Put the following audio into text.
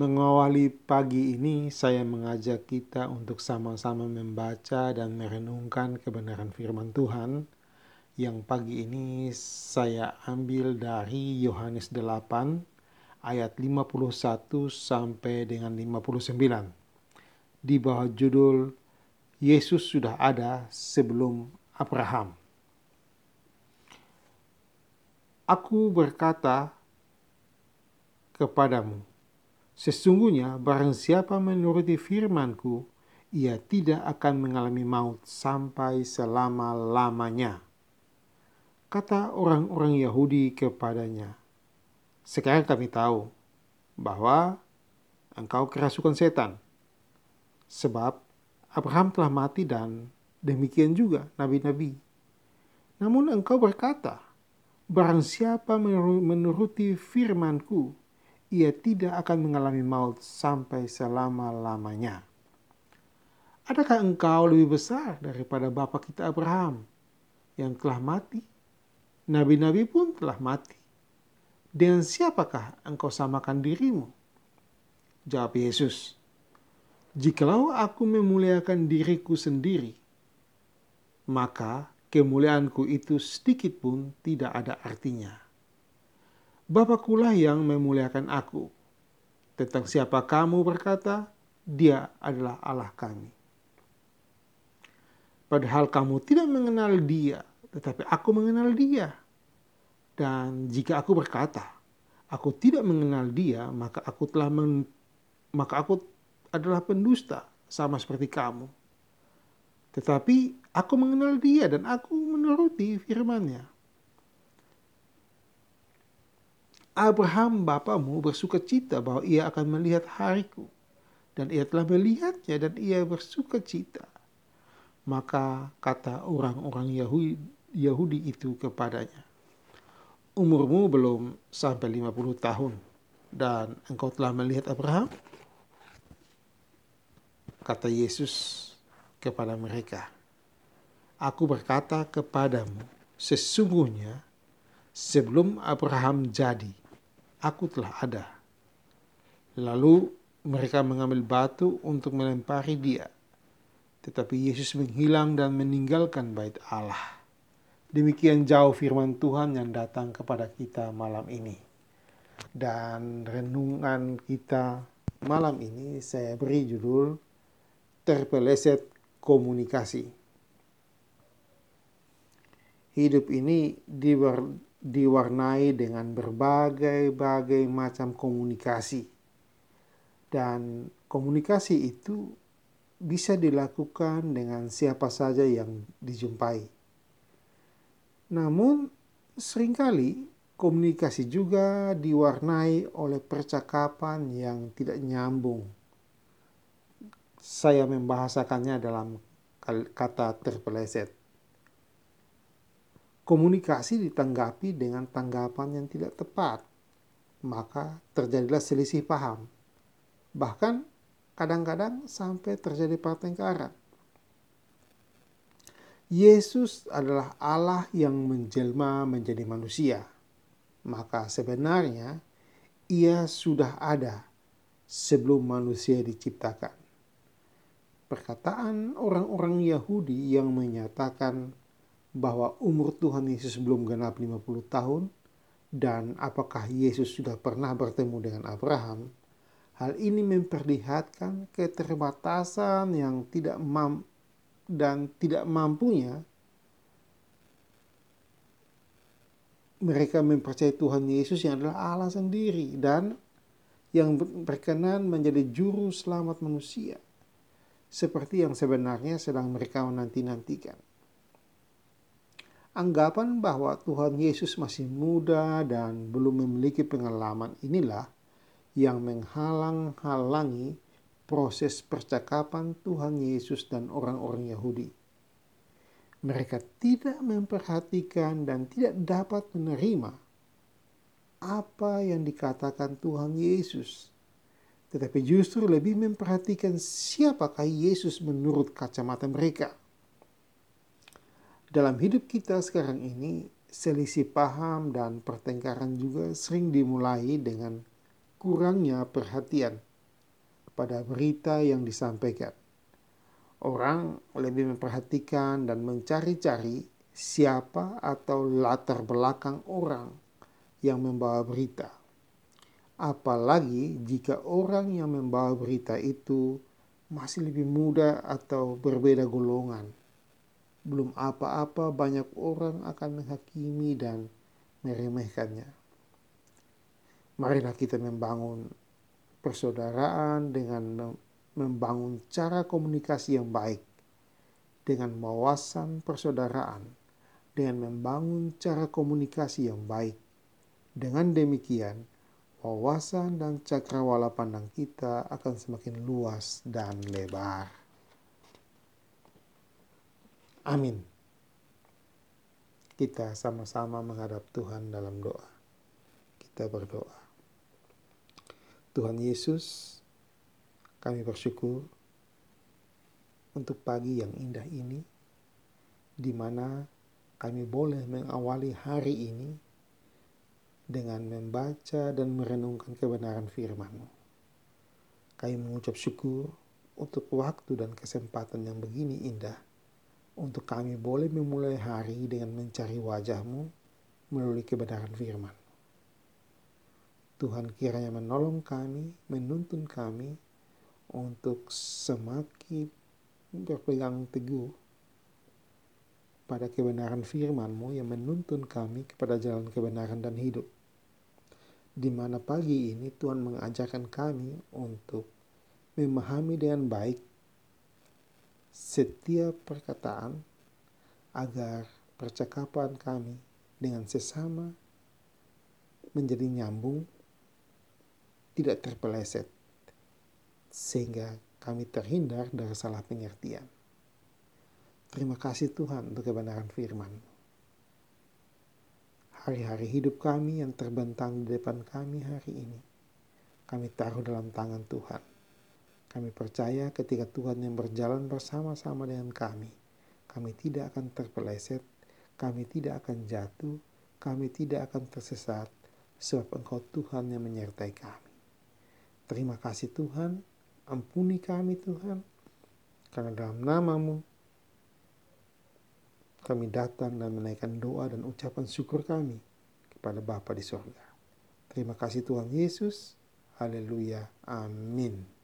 Mengawali pagi ini, saya mengajak kita untuk sama-sama membaca dan merenungkan kebenaran firman Tuhan yang pagi ini saya ambil dari Yohanes 8 ayat 51 sampai dengan 59 di bawah judul Yesus sudah ada sebelum Abraham. Aku berkata kepadamu, Sesungguhnya barang siapa menuruti firmanku, ia tidak akan mengalami maut sampai selama-lamanya. Kata orang-orang Yahudi kepadanya, Sekarang kami tahu bahwa engkau kerasukan setan. Sebab Abraham telah mati dan demikian juga nabi-nabi. Namun engkau berkata, Barang siapa menuruti firmanku, ia tidak akan mengalami maut sampai selama-lamanya. Adakah engkau lebih besar daripada bapa kita Abraham yang telah mati? Nabi-nabi pun telah mati. Dengan siapakah engkau samakan dirimu? Jawab Yesus, Jikalau aku memuliakan diriku sendiri, maka kemuliaanku itu sedikit pun tidak ada artinya Bapakulah yang memuliakan aku. Tentang siapa kamu berkata, dia adalah Allah kami. Padahal kamu tidak mengenal dia, tetapi aku mengenal dia. Dan jika aku berkata, aku tidak mengenal dia, maka aku telah men, maka aku adalah pendusta sama seperti kamu. Tetapi aku mengenal dia dan aku menuruti firman-Nya. Abraham bapamu bersuka cita bahwa ia akan melihat hariku. Dan ia telah melihatnya dan ia bersuka cita. Maka kata orang-orang Yahudi, Yahudi itu kepadanya, Umurmu belum sampai 50 tahun dan engkau telah melihat Abraham? Kata Yesus kepada mereka, Aku berkata kepadamu, sesungguhnya sebelum Abraham jadi, aku telah ada. Lalu mereka mengambil batu untuk melempari dia. Tetapi Yesus menghilang dan meninggalkan bait Allah. Demikian jauh firman Tuhan yang datang kepada kita malam ini. Dan renungan kita malam ini saya beri judul Terpeleset Komunikasi. Hidup ini diber, diwarnai dengan berbagai-bagai macam komunikasi. Dan komunikasi itu bisa dilakukan dengan siapa saja yang dijumpai. Namun, sering kali komunikasi juga diwarnai oleh percakapan yang tidak nyambung. Saya membahasakannya dalam kata terpeleset komunikasi ditanggapi dengan tanggapan yang tidak tepat, maka terjadilah selisih paham. Bahkan kadang-kadang sampai terjadi pertengkaran. Yesus adalah Allah yang menjelma menjadi manusia. Maka sebenarnya ia sudah ada sebelum manusia diciptakan. Perkataan orang-orang Yahudi yang menyatakan bahwa umur Tuhan Yesus belum genap 50 tahun dan apakah Yesus sudah pernah bertemu dengan Abraham, hal ini memperlihatkan keterbatasan yang tidak mam dan tidak mampunya mereka mempercayai Tuhan Yesus yang adalah Allah sendiri dan yang berkenan menjadi juru selamat manusia seperti yang sebenarnya sedang mereka menanti-nantikan anggapan bahwa Tuhan Yesus masih muda dan belum memiliki pengalaman inilah yang menghalang-halangi proses percakapan Tuhan Yesus dan orang-orang Yahudi. Mereka tidak memperhatikan dan tidak dapat menerima apa yang dikatakan Tuhan Yesus, tetapi justru lebih memperhatikan siapakah Yesus menurut kacamata mereka. Dalam hidup kita sekarang ini, selisih paham dan pertengkaran juga sering dimulai dengan kurangnya perhatian pada berita yang disampaikan. Orang lebih memperhatikan dan mencari-cari siapa atau latar belakang orang yang membawa berita. Apalagi jika orang yang membawa berita itu masih lebih muda atau berbeda golongan. Belum apa-apa banyak orang akan menghakimi dan meremehkannya. Marilah kita membangun persaudaraan dengan membangun cara komunikasi yang baik, dengan wawasan persaudaraan, dengan membangun cara komunikasi yang baik. Dengan demikian, wawasan dan cakrawala pandang kita akan semakin luas dan lebar. Amin. Kita sama-sama menghadap Tuhan dalam doa. Kita berdoa. Tuhan Yesus, kami bersyukur untuk pagi yang indah ini, di mana kami boleh mengawali hari ini dengan membaca dan merenungkan kebenaran firman-Mu. Kami mengucap syukur untuk waktu dan kesempatan yang begini indah, untuk kami boleh memulai hari dengan mencari wajah-Mu melalui kebenaran firman. Tuhan kiranya menolong kami, menuntun kami untuk semakin berpegang teguh pada kebenaran firman-Mu yang menuntun kami kepada jalan kebenaran dan hidup. Di mana pagi ini Tuhan mengajarkan kami untuk memahami dengan baik setiap perkataan agar percakapan kami dengan sesama menjadi nyambung, tidak terpeleset sehingga kami terhindar dari salah pengertian. Terima kasih Tuhan untuk kebenaran firman. Hari-hari hidup kami yang terbentang di depan kami hari ini, kami taruh dalam tangan Tuhan. Kami percaya ketika Tuhan yang berjalan bersama-sama dengan kami, kami tidak akan terpeleset, kami tidak akan jatuh, kami tidak akan tersesat, sebab Engkau Tuhan yang menyertai kami. Terima kasih Tuhan, Ampuni kami Tuhan, karena dalam namamu kami datang dan menaikkan doa dan ucapan syukur kami kepada Bapa di sorga. Terima kasih Tuhan Yesus. Haleluya. Amin.